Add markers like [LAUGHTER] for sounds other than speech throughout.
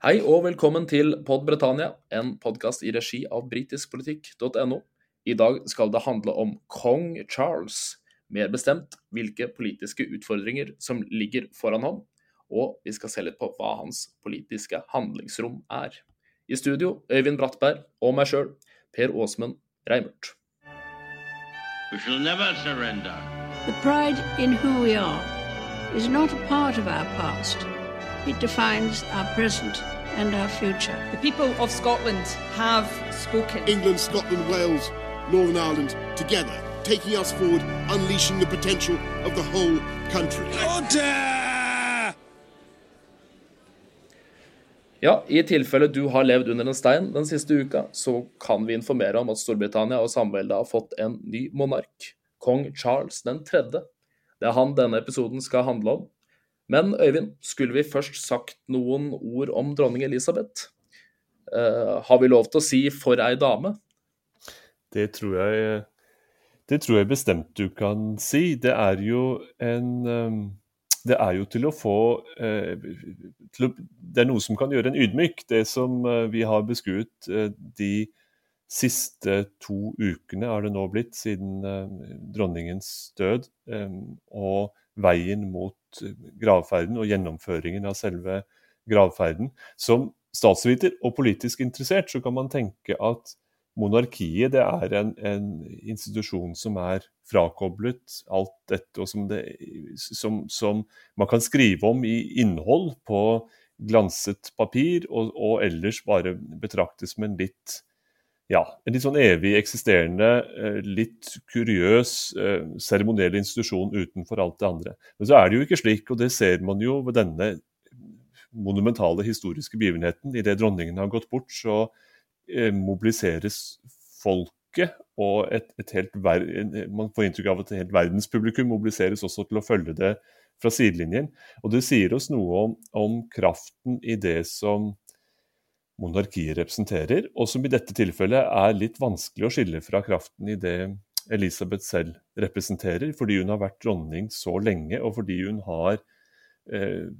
Hei og velkommen til Pod Britannia, en podkast i regi av britiskpolitikk.no. I dag skal det handle om kong Charles, mer bestemt hvilke politiske utfordringer som ligger foran ham, og vi skal se litt på hva hans politiske handlingsrom er. I studio Øyvind Brattberg og meg sjøl, Per Åsmund Reimert. We shall never surrender. The pride in who we are is not a part of our past. It defines our present and our future. The people of Scotland have spoken. England, Scotland, Wales, Northern Ireland together, taking us forward, unleashing the potential of the whole country. Ja, I tilfelle du har levd under en stein den siste uka, så kan vi informere om at Storbritannia og samveldet har fått en ny monark, kong Charles 3. Det er han denne episoden skal handle om. Men Øyvind, skulle vi først sagt noen ord om dronning Elisabeth? Uh, har vi lov til å si 'for ei dame'? Det tror jeg, det tror jeg bestemt du kan si. Det er jo en um, Det er jo til å få eh, Det er noe som kan gjøre en ydmyk. Det som vi har beskuet de siste to ukene, er det nå blitt, siden dronningens død. og veien mot eh, gravferden og gjennomføringen av selve gravferden. Som statsviter og politisk interessert så kan man tenke at monarkiet det er en, en institusjon som er frakoblet alt dette, og som, det, som, som man kan skrive om i innhold på glanset papir, og, og ellers bare betraktes som en litt ja, en litt sånn evig eksisterende, eh, litt kuriøs eh, seremoniell institusjon utenfor alt det andre. Men så er det jo ikke slik, og det ser man jo ved denne monumentale historiske begivenheten. Idet dronningen har gått bort, så eh, mobiliseres folket, og et, et helt ver man får inntrykk av at et helt verdenspublikum mobiliseres også til å følge det fra sidelinjen. Og det sier oss noe om, om kraften i det som monarkiet representerer, og som i dette tilfellet er litt vanskelig å skille fra kraften i det Elisabeth selv representerer, fordi hun har vært dronning så lenge, og fordi hun har eh,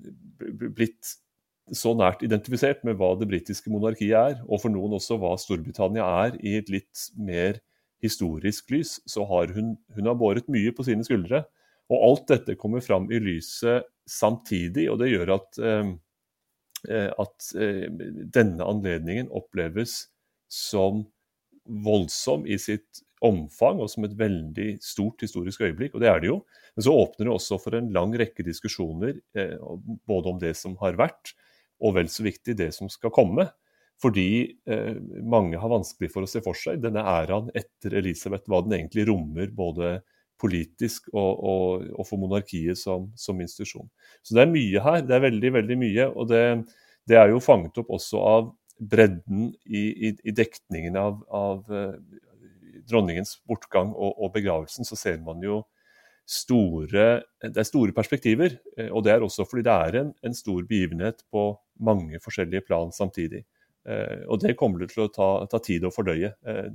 blitt så nært identifisert med hva det britiske monarkiet er, og for noen også hva Storbritannia er, i et litt mer historisk lys, så har hun, hun har båret mye på sine skuldre. Og alt dette kommer fram i lyset samtidig, og det gjør at eh, at denne anledningen oppleves som voldsom i sitt omfang og som et veldig stort historisk øyeblikk, og det er det jo. Men så åpner det også for en lang rekke diskusjoner både om det som har vært, og vel så viktig det som skal komme. Fordi eh, mange har vanskelig for å se for seg denne æraen etter Elisabeth, hva den egentlig rommer både politisk og, og, og for monarkiet som, som, institusjon. Så det er mye her. Det er veldig, veldig mye. Og det, det er jo fanget opp også av bredden i, i, i dekningen av, av uh, dronningens bortgang og, og, begravelsen. Så ser man jo store Det er store perspektiver. Eh, og det er også fordi det er en, en stor begivenhet på mange forskjellige plan samtidig. Uh, og det kommer det til å ta, ta tid å fordøye. Uh,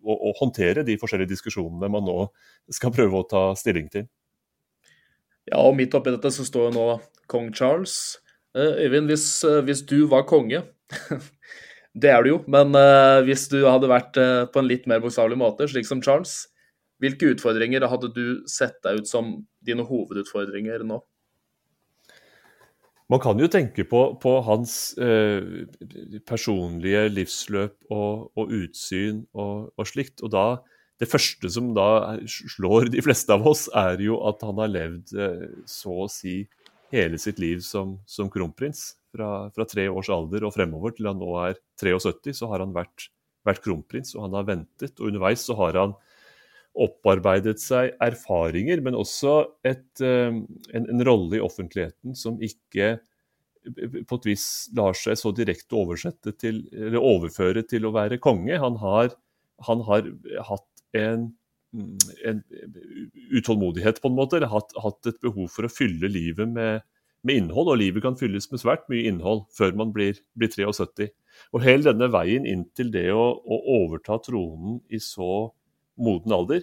og, og, håndtere de forskjellige diskusjonene man nå skal prøve å ta stilling til. Ja, og midt oppi dette så står jo nå kong Charles. Uh, Øyvind, hvis, hvis, du var konge [LAUGHS] Det er du jo, men hvis du hadde vært på en litt mer bokstavelig måte, slik som Charles, hvilke utfordringer hadde du sett deg ut som dine hovedutfordringer nå? Man kan jo tenke på, på hans eh, personlige livsløp og, og utsyn og, og, slikt. Og da, det første som da slår de fleste av oss, er jo at han har levd eh, så å si hele sitt liv som, som kronprins. Fra, fra, tre års alder og fremover til han nå er 73, så har han vært, vært kronprins, og han har ventet. Og underveis så har han opparbeidet seg erfaringer, men også et, en, en, rolle i offentligheten som ikke på et vis lar seg så direkte oversette til, eller overføre til å være konge. Han har, han har hatt en, en, utålmodighet, på en måte, eller hatt, hatt, et behov for å fylle livet med, med, innhold. Og livet kan fylles med svært mye innhold før man blir, blir 73. Og hele denne veien inn til det å, å overta tronen i så moden alder,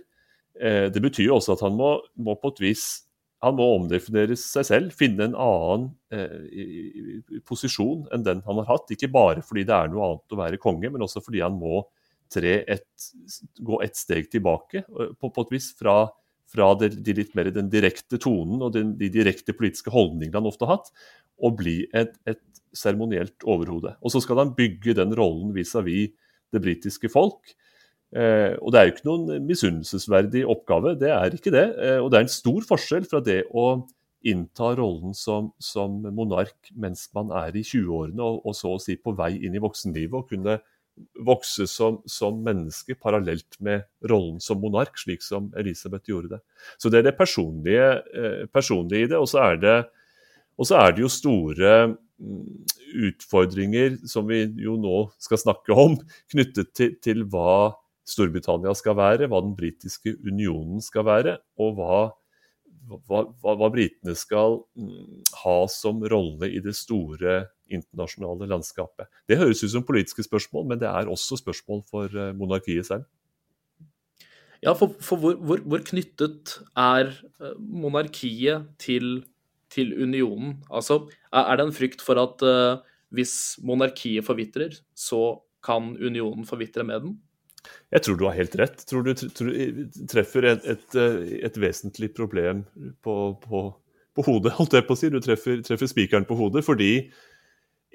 eh, det betyr jo også at han må, må, på et vis han må omdefinere seg selv, finne en annen eh, posisjon enn den han har hatt. Ikke bare fordi det er noe annet å være konge, men også fordi han må et, gå et steg tilbake eh, på, på et vis fra, fra det, de litt mer den direkte tonen og den, de direkte politiske holdningene han ofte har hatt, og bli et, seremonielt overhode. Og så skal han bygge den rollen vis-à-vis det britiske folk. Eh, og det er jo ikke noen misunnelsesverdig oppgave, det er ikke det. Eh, og det er en stor forskjell fra det å innta rollen som, som monark mens man er i 20-årene og, og, så å si på vei inn i voksenlivet, og kunne vokse som, som, menneske parallelt med rollen som monark, slik som Elisabeth gjorde det. Så det er det personlige, eh, personlige i det. Og så er det, er det jo store mm, utfordringer som vi jo nå skal snakke om, knyttet til, til hva Storbritannia skal være, hva den britiske unionen skal være, og hva, hva, hva, britene skal mm, ha som rolle i det store internasjonale landskapet. Det høres ut som politiske spørsmål, men det er også spørsmål for eh, monarkiet selv. Ja, for, for hvor, hvor, hvor, knyttet er eh, monarkiet til, til, unionen? Altså, er det en frykt for at uh, hvis monarkiet forvitrer, så kan unionen forvitre med den? Jeg tror du har helt rett. Tror du, treffer et, et, et, vesentlig problem på, på, på, hodet, holdt jeg på å si. Du treffer, treffer spikeren på hodet. Fordi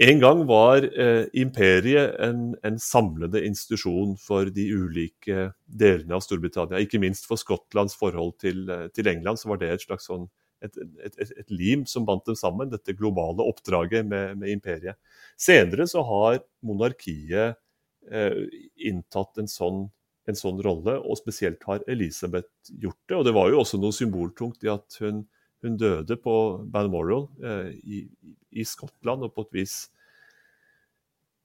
en gang var eh, imperiet en, en, samlende institusjon for de ulike delene av Storbritannia. Ikke minst for Skottlands forhold til, til England, så var det et slags sånn et, et, et, lim som bandt dem sammen, dette globale oppdraget med, med imperiet. Senere så har monarkiet Eh, inntatt en sånn, en sånn, rolle, og spesielt har Elisabeth gjort det. Og det var jo også noe symboltungt i at hun, hun døde på Balmoral eh, i, i, Skottland, og på et vis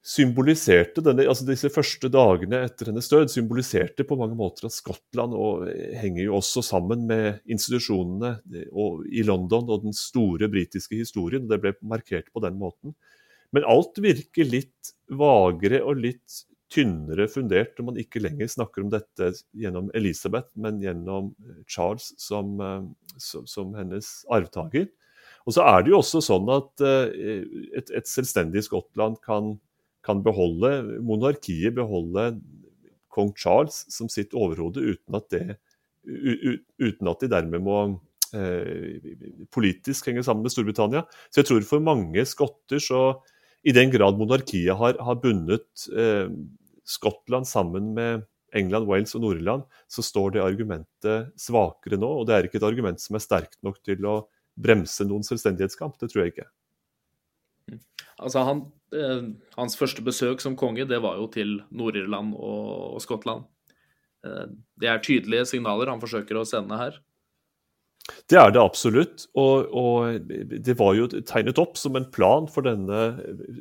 symboliserte denne, altså disse første dagene etter hennes død symboliserte på mange måter at Skottland og henger jo også sammen med institusjonene og, i London og den store britiske historien. og Det ble markert på den måten. Men alt virker litt vagere og litt tynnere fundert når man ikke lenger snakker om dette gjennom Elisabeth, men gjennom eh, Charles som, eh, som, som hennes arvtaker. Og så er det jo også sånn at eh, et, et selvstendig Skottland kan, kan, beholde monarkiet, beholde kong Charles som sitt overhode, uten at, det, uten at de dermed må politisk henge sammen med Storbritannia. Så jeg tror for mange skotter så i den grad monarkiet har, har bundet eh, Skottland sammen med England, Wales og Nord-Irland, så står det argumentet svakere nå. Og det er ikke et argument som er sterkt nok til å bremse noen selvstendighetskamp. Det tror jeg ikke. Altså han, eh, Hans første besøk som konge det var jo til Nord-Irland og, og Skottland. Eh, det er tydelige signaler han forsøker å sende her. Det er det absolutt. Og, og, det var jo tegnet opp som en plan for denne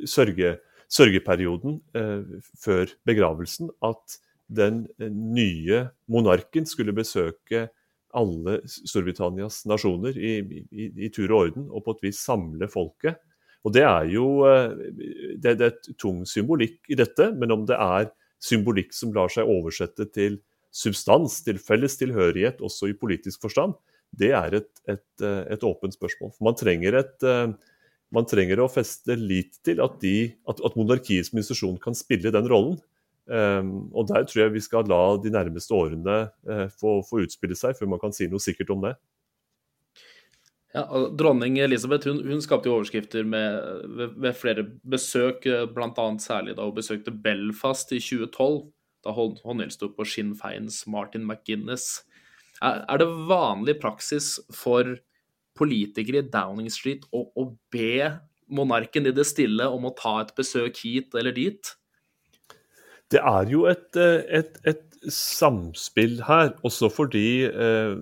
sørge, sørgeperioden eh, før begravelsen at den nye monarken skulle besøke alle Storbritannias nasjoner i, i, i, tur og orden, og på et vis samle folket. Og Det er jo eh, det, det er tung symbolikk i dette, men om det er symbolikk som lar seg oversette til substans, til felles tilhørighet, også i politisk forstand, det er et, et, eh, et åpent spørsmål. Man trenger, et, eh, man trenger å feste lit til at, de, at, at monarkiet som institusjon kan spille den rollen. Um, og Der tror jeg vi skal la de nærmeste årene uh, få, få, utspille seg, før man kan si noe sikkert om det. Ja, Dronning Elisabeth hun, hun skapte jo overskrifter med, ved, ved, flere besøk, bl.a. særlig da hun besøkte Belfast i 2012. Da håndhilste hun på Sinn Martin McGuinness. Er det vanlig praksis for politikere i Downing Street å, å be monarken i det stille om å ta et besøk hit eller dit? Det er jo et, eh, et, et samspill her, også fordi eh,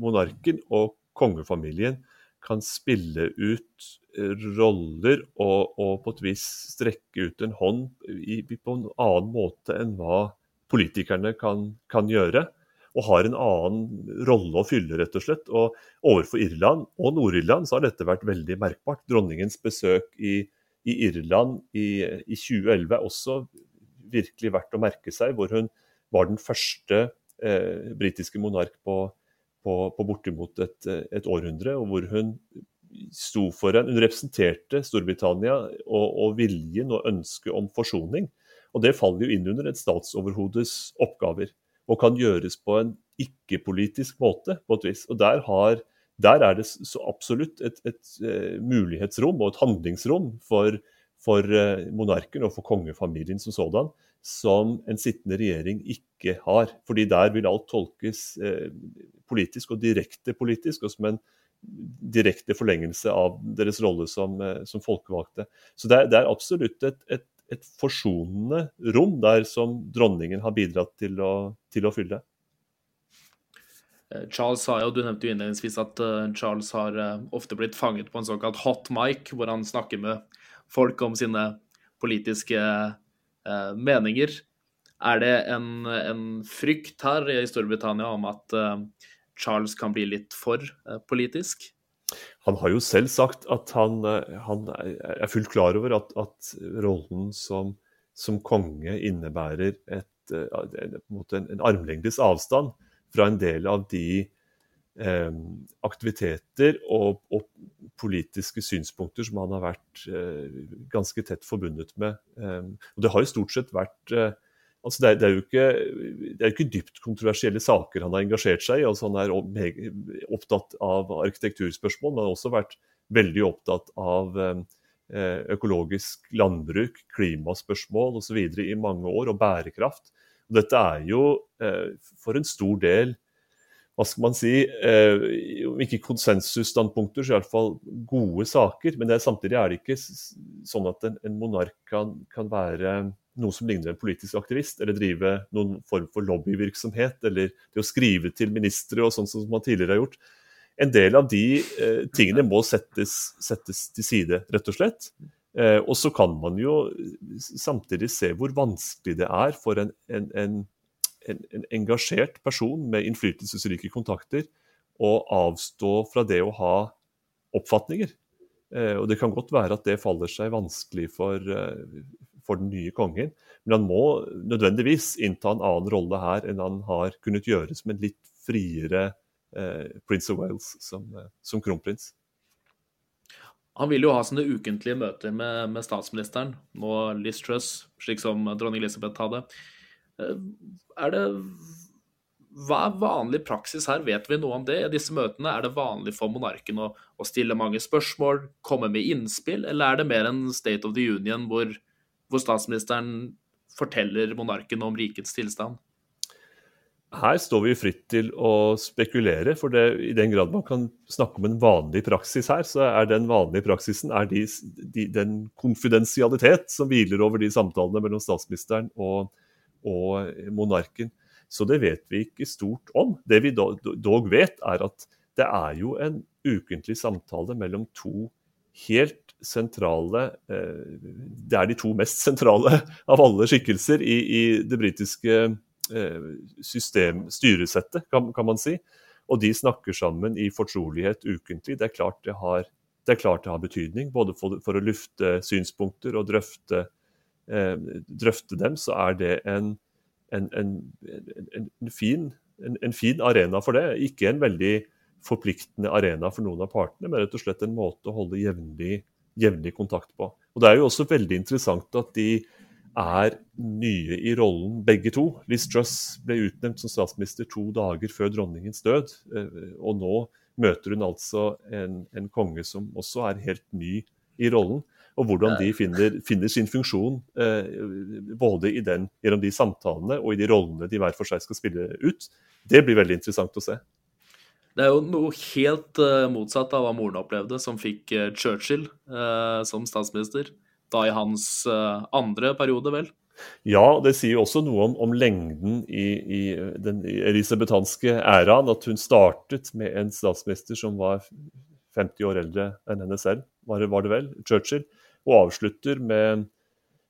monarken og kongefamilien kan spille ut eh, roller og, og, på et vis strekke ut en hånd i, på en annen måte enn hva politikerne kan, kan gjøre og har en annen rolle å fylle, rett og slett. Og overfor Irland og Nord-Irland så har dette vært veldig merkbart. Dronningens besøk i, i Irland i, i, 2011 er også virkelig verdt å merke seg, hvor hun var den første eh, britiske monark på, på, på bortimot et, et, århundre, og hvor hun sto for en Hun representerte Storbritannia og, og viljen og ønsket om forsoning. Og det faller jo inn under et statsoverhodes oppgaver, og kan gjøres på en ikke-politisk måte, på et vis. Og der, har, der er det så absolutt et, et, et eh, mulighetsrom og et handlingsrom for, for uh, monarken og for kongefamilien som sådan, som en sittende regjering ikke har. Fordi der vil alt tolkes uh, politisk, og direkte politisk, og som en direkte forlengelse av deres rolle som, som folkevalgte. Så det er, det er absolutt et, et et forsonende rom der som dronningen har bidratt til å, til å fylle. Eh, Charles sa jo, Du nevnte jo innledningsvis at uh, Charles har uh, ofte blitt fanget på en såkalt hot mic, hvor han snakker med folk om sine politiske meninger. Er det en, en, frykt her i Storbritannia om at Charles kan bli litt for politisk? Han har jo selv sagt at han, eh, han er fullt klar over at, at rollen som, som, konge innebærer et, eh, en, en, en armlengdes avstand fra en del av de eh, aktiviteter og, og, politiske synspunkter som han har vært eh, ganske tett forbundet med. Eh, og det har jo stort sett vært eh, Altså det, er, det, er ikke, det, er, jo ikke, dypt kontroversielle saker han har engasjert seg i. Altså han er opptatt av arkitekturspørsmål, men han har også vært veldig opptatt av eh, økologisk landbruk, klimaspørsmål osv. i mange år, og bærekraft. Og dette er jo eh, for en stor del hva skal man si, eh, om ikke konsensusstandpunkter, så iallfall gode saker. Men er, samtidig er det ikke sånn at en, en monark kan, kan være noe som ligner en politisk aktivist, eller drive noen form for lobbyvirksomhet, eller det å skrive til ministre og sånn som man tidligere har gjort. En del av de eh, tingene må settes, settes, til side, rett og slett. Eh, og så kan man jo samtidig se hvor vanskelig det er for en, en, en, en engasjert person med innflytelsesrike kontakter å avstå fra det å ha oppfatninger. Eh, og det kan godt være at det faller seg vanskelig for, eh, for den nye kongen. Men han må nødvendigvis innta en annen rolle her enn han har kunnet gjøre som en litt friere eh, Prince of Wales som, eh, som, kronprins. Han vil jo ha sånne ukentlige møter med, med statsministeren, og Liz Truss, slik som dronning Elisabeth hadde. Eh, er det hva er vanlig praksis her, vet vi noe om det? I disse møtene Er det vanlig for monarken å, å, stille mange spørsmål, komme med innspill, eller er det mer en State of the Union hvor hvor statsministeren forteller monarken om rikets tilstand? Her står vi fritt til å spekulere, for det, i den grad man kan snakke om en vanlig praksis her, så er den vanlige praksisen de, de, den konfidensialitet som hviler over de samtalene mellom statsministeren og, og, monarken. Så det vet vi ikke stort om. Det vi dog vet, er at det er jo en ukentlig samtale mellom to helt sentrale eh, Det er de to mest sentrale av alle skikkelser i, i det britiske eh, system, styresettet, kan, kan, man si. Og de snakker sammen i fortrolighet ukentlig. Det er klart det har, det klart det har betydning, både for, for, å lufte synspunkter og drøfte, eh, drøfte dem, så er det en, en, en, en fin, fin, arena for det. Ikke en veldig forpliktende arena for noen av partene, men rett og slett en måte å holde jevnlig, jevnlig kontakt på. Og Det er jo også veldig interessant at de er nye i rollen, begge to. Liz Truss ble utnevnt som statsminister to dager før dronningens død. Eh, og nå møter hun altså en, en konge som også er helt ny i rollen. Og hvordan de finner, finner sin funksjon eh, både i den, gjennom de samtalene og i de rollene de hver for seg skal spille ut, det blir veldig interessant å se. Det er jo noe helt uh, motsatt av hva moren opplevde, som fikk uh, Churchill uh, som statsminister. Da i hans andre periode, vel? Ja, det sier jo også noe om, om lengden i, i den elisabetanske æraen. At hun startet med en statsminister som var 50 år eldre enn henne selv, var det, var det vel? Churchill. Og avslutter med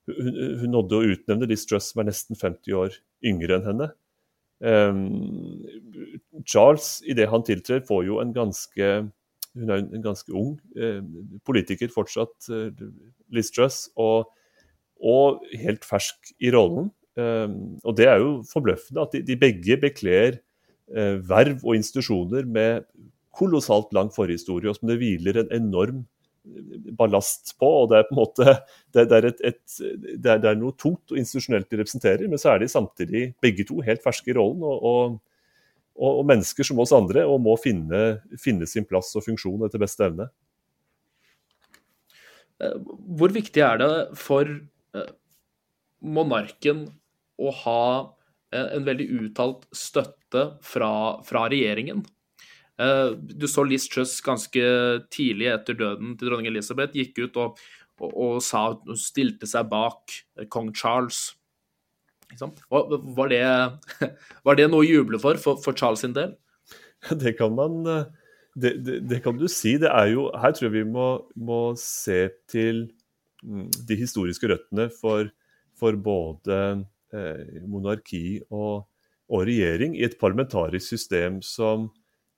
Hun, hun nådde å utnevne Liz Truss, som er nesten 50 år yngre enn henne. Um, Charles, idet han tiltrer, får jo en ganske hun er en ganske ung eh, politiker fortsatt, eh, Liz Truss, og, og, helt fersk i rollen. Eh, og det er jo forbløffende at de, de begge bekler eh, verv og institusjoner med kolossalt lang forhistorie, og som det hviler en enorm ballast på. og Det er på en måte, det, det, er, et, et, det er, det er noe tungt og institusjonelt de representerer, men så er de samtidig begge to helt ferske i rollen. og, og, og, mennesker som oss andre, og må finne, finne sin plass og funksjon etter beste evne. Eh, hvor viktig er det for eh, monarken å ha en veldig uttalt støtte fra, fra regjeringen? Eh, du så Liz Truss ganske tidlig etter døden til dronning Elisabeth gikk ut og, og, og sa stilte seg bak kong Charles. Var det, [LAUGHS] var det, noe å juble for, for, for Charles sin del? [LAUGHS] Det kan man det, det, det, kan du si. Det er jo, her tror jeg vi må, må se til mm, de historiske røttene for, for både eh, monarki og, og, regjering. I et parlamentarisk system som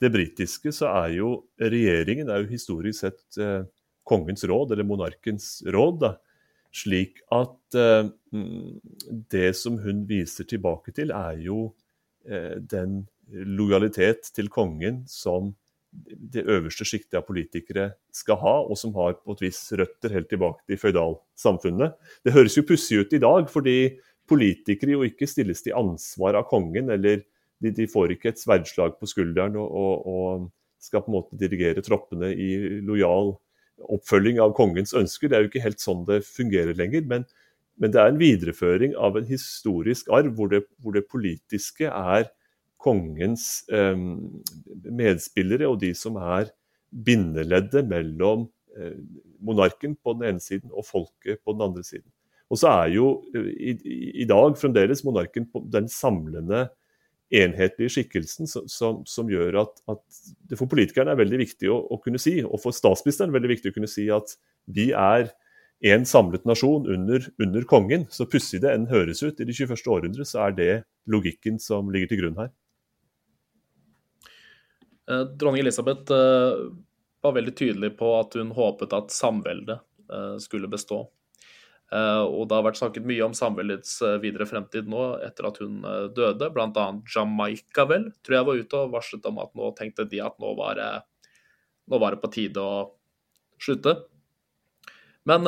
det britiske, så er jo regjeringen er jo historisk sett eh, kongens råd, eller monarkens råd. da, Slik at eh, mm, det som hun viser tilbake til, er jo eh, den lojalitet til kongen som det øverste sjiktet av politikere skal ha, og som har på et vis røtter helt tilbake til føydalsamfunnet. Det høres jo pussig ut i dag, fordi politikere jo ikke stilles til ansvar av kongen, eller de, de får ikke et sverdslag på skulderen og, og, og, skal på en måte dirigere troppene i lojal oppfølging av kongens ønsker. Det er jo ikke helt sånn det fungerer lenger. Men, men det er en videreføring av en historisk arv hvor det, hvor det politiske er kongens eh, medspillere og de som er bindeleddet mellom eh, monarken på den ene siden og folket på den andre siden. Og så er jo eh, i, i dag fremdeles monarken den samlende, enhetlige skikkelsen som, som, som gjør at, at, det for politikerne er veldig viktig å, å, kunne si, og for statsministeren er veldig viktig å kunne si at vi er en samlet nasjon under, under kongen. Så pussig det enn høres ut i det 21. århundre, så er det logikken som ligger til grunn her. Eh, dronning Elisabeth eh, var veldig tydelig på at hun håpet at samveldet eh, skulle bestå. Og det har vært snakket mye om samveldets videre fremtid nå etter at hun døde. Bl.a. Jamaica vel, tror jeg var ute og varslet om at nå tenkte de at nå var det, nå var det på tide å slutte. Men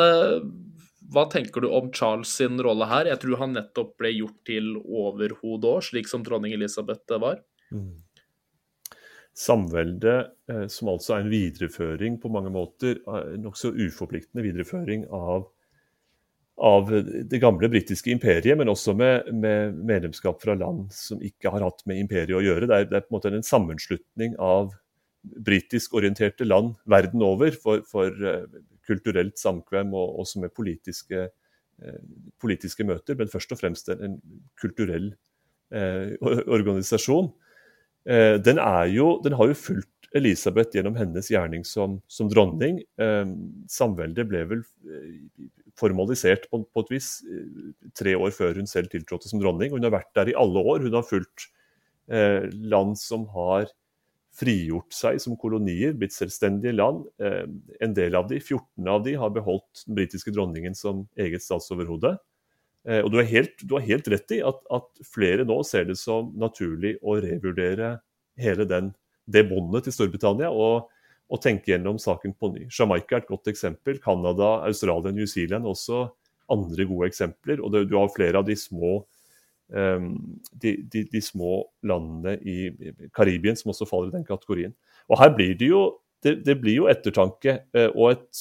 hva tenker du om Charles sin rolle her? Jeg tror han nettopp ble gjort til overhode òg, slik som dronning Elisabeth var. Mm. Samveldet, eh, som altså er en videreføring på mange måter, nokså uforpliktende videreføring av, av, det gamle britiske imperiet, men også med, med, medlemskap fra land som ikke har hatt med imperiet å gjøre. Det er, det er på en måte en sammenslutning av britisk orienterte land verden over for, for uh, kulturelt samkvem og også med politiske, uh, politiske, møter, men først og fremst en kulturell eh, organisasjon. Eh, den, jo, den, har jo fulgt Elisabeth gjennom hennes gjerning som, som dronning. Eh, samveldet ble vel eh, formalisert på, på, et vis tre år før hun selv tiltrådte som dronning. Hun har vært der i alle år. Hun har fulgt eh, land som har frigjort seg som kolonier, blitt selvstendige land. Eh, en del av de, 14 av de, har beholdt den britiske dronningen som eget statsoverhode. Eh, og du, helt, har helt rett i at, at, flere nå ser det som naturlig å revurdere hele den, det båndet til Storbritannia og, og, tenke gjennom saken på ny. Jamaica er et godt eksempel. Canada, Australia, New Zealand også andre gode eksempler. Og det, du har flere av de små, um, de, de, de små landene i Karibien som også faller i den kategorien. Og her blir det jo det, det, blir jo ettertanke eh, og et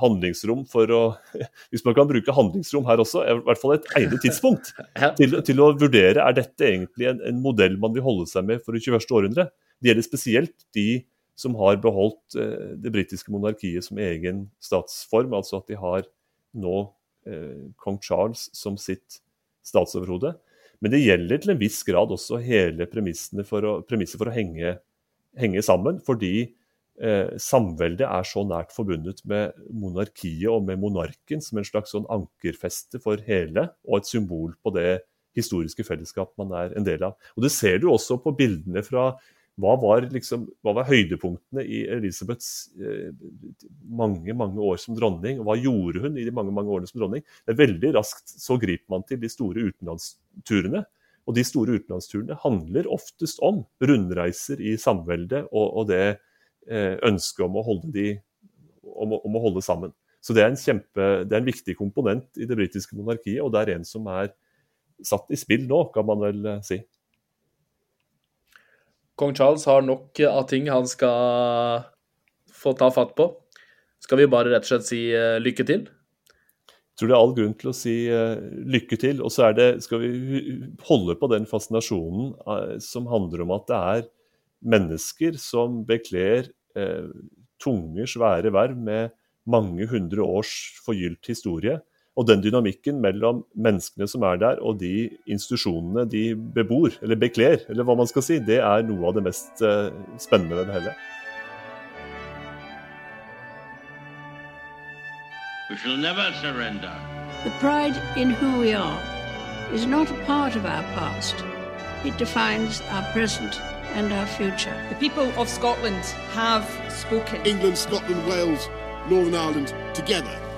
handlingsrom for å [LAUGHS] Hvis man kan bruke handlingsrom her også, i hvert fall et egnet tidspunkt [LAUGHS] til, til, å vurdere er dette egentlig en, en, modell man vil holde seg med for det 21. århundre. Det gjelder spesielt de som har beholdt eh, det britiske monarkiet som egen statsform, altså at de har nå eh, kong Charles som sitt statsoverhode. Men det gjelder til en viss grad også hele premissene for å, premisset for å henge, henge sammen. fordi eh, samveldet er så nært forbundet med monarkiet og med monarken som en slags sånn ankerfeste for hele, og et symbol på det historiske fellesskap man er en del av. Og Det ser du også på bildene fra hva var, liksom, hva var høydepunktene i Elisabeths eh, mange mange år som dronning, og hva gjorde hun i de mange mange årene som dronning? Det er Veldig raskt så griper man til de store utenlandsturene. Og de store utenlandsturene handler oftest om rundreiser i samveldet og, og det eh, ønsket om å de om, om, å holde sammen. Så det er, kjempe, det er en viktig komponent i det britiske monarkiet, og det er en som er satt i spill nå, kan man vel eh, si. Kong Charles har nok av ting han skal få ta fatt på. Skal vi bare rett og slett si uh, lykke til? Jeg tror det er all grunn til å si uh, lykke til. Og så skal vi holde på den fascinasjonen uh, som handler om at det er mennesker som bekler tunge, svære verv med mange hundre års forgylt historie. Og den dynamikken mellom menneskene som er der, og de institusjonene de bebor, eller bekler, eller hva man skal si, det er noe av det mest uh, spennende ved det hele. We shall never surrender. The pride in who we are is not a part of our past. It defines our present and our future. The people of Scotland have spoken. England, Scotland, Wales, Northern Ireland together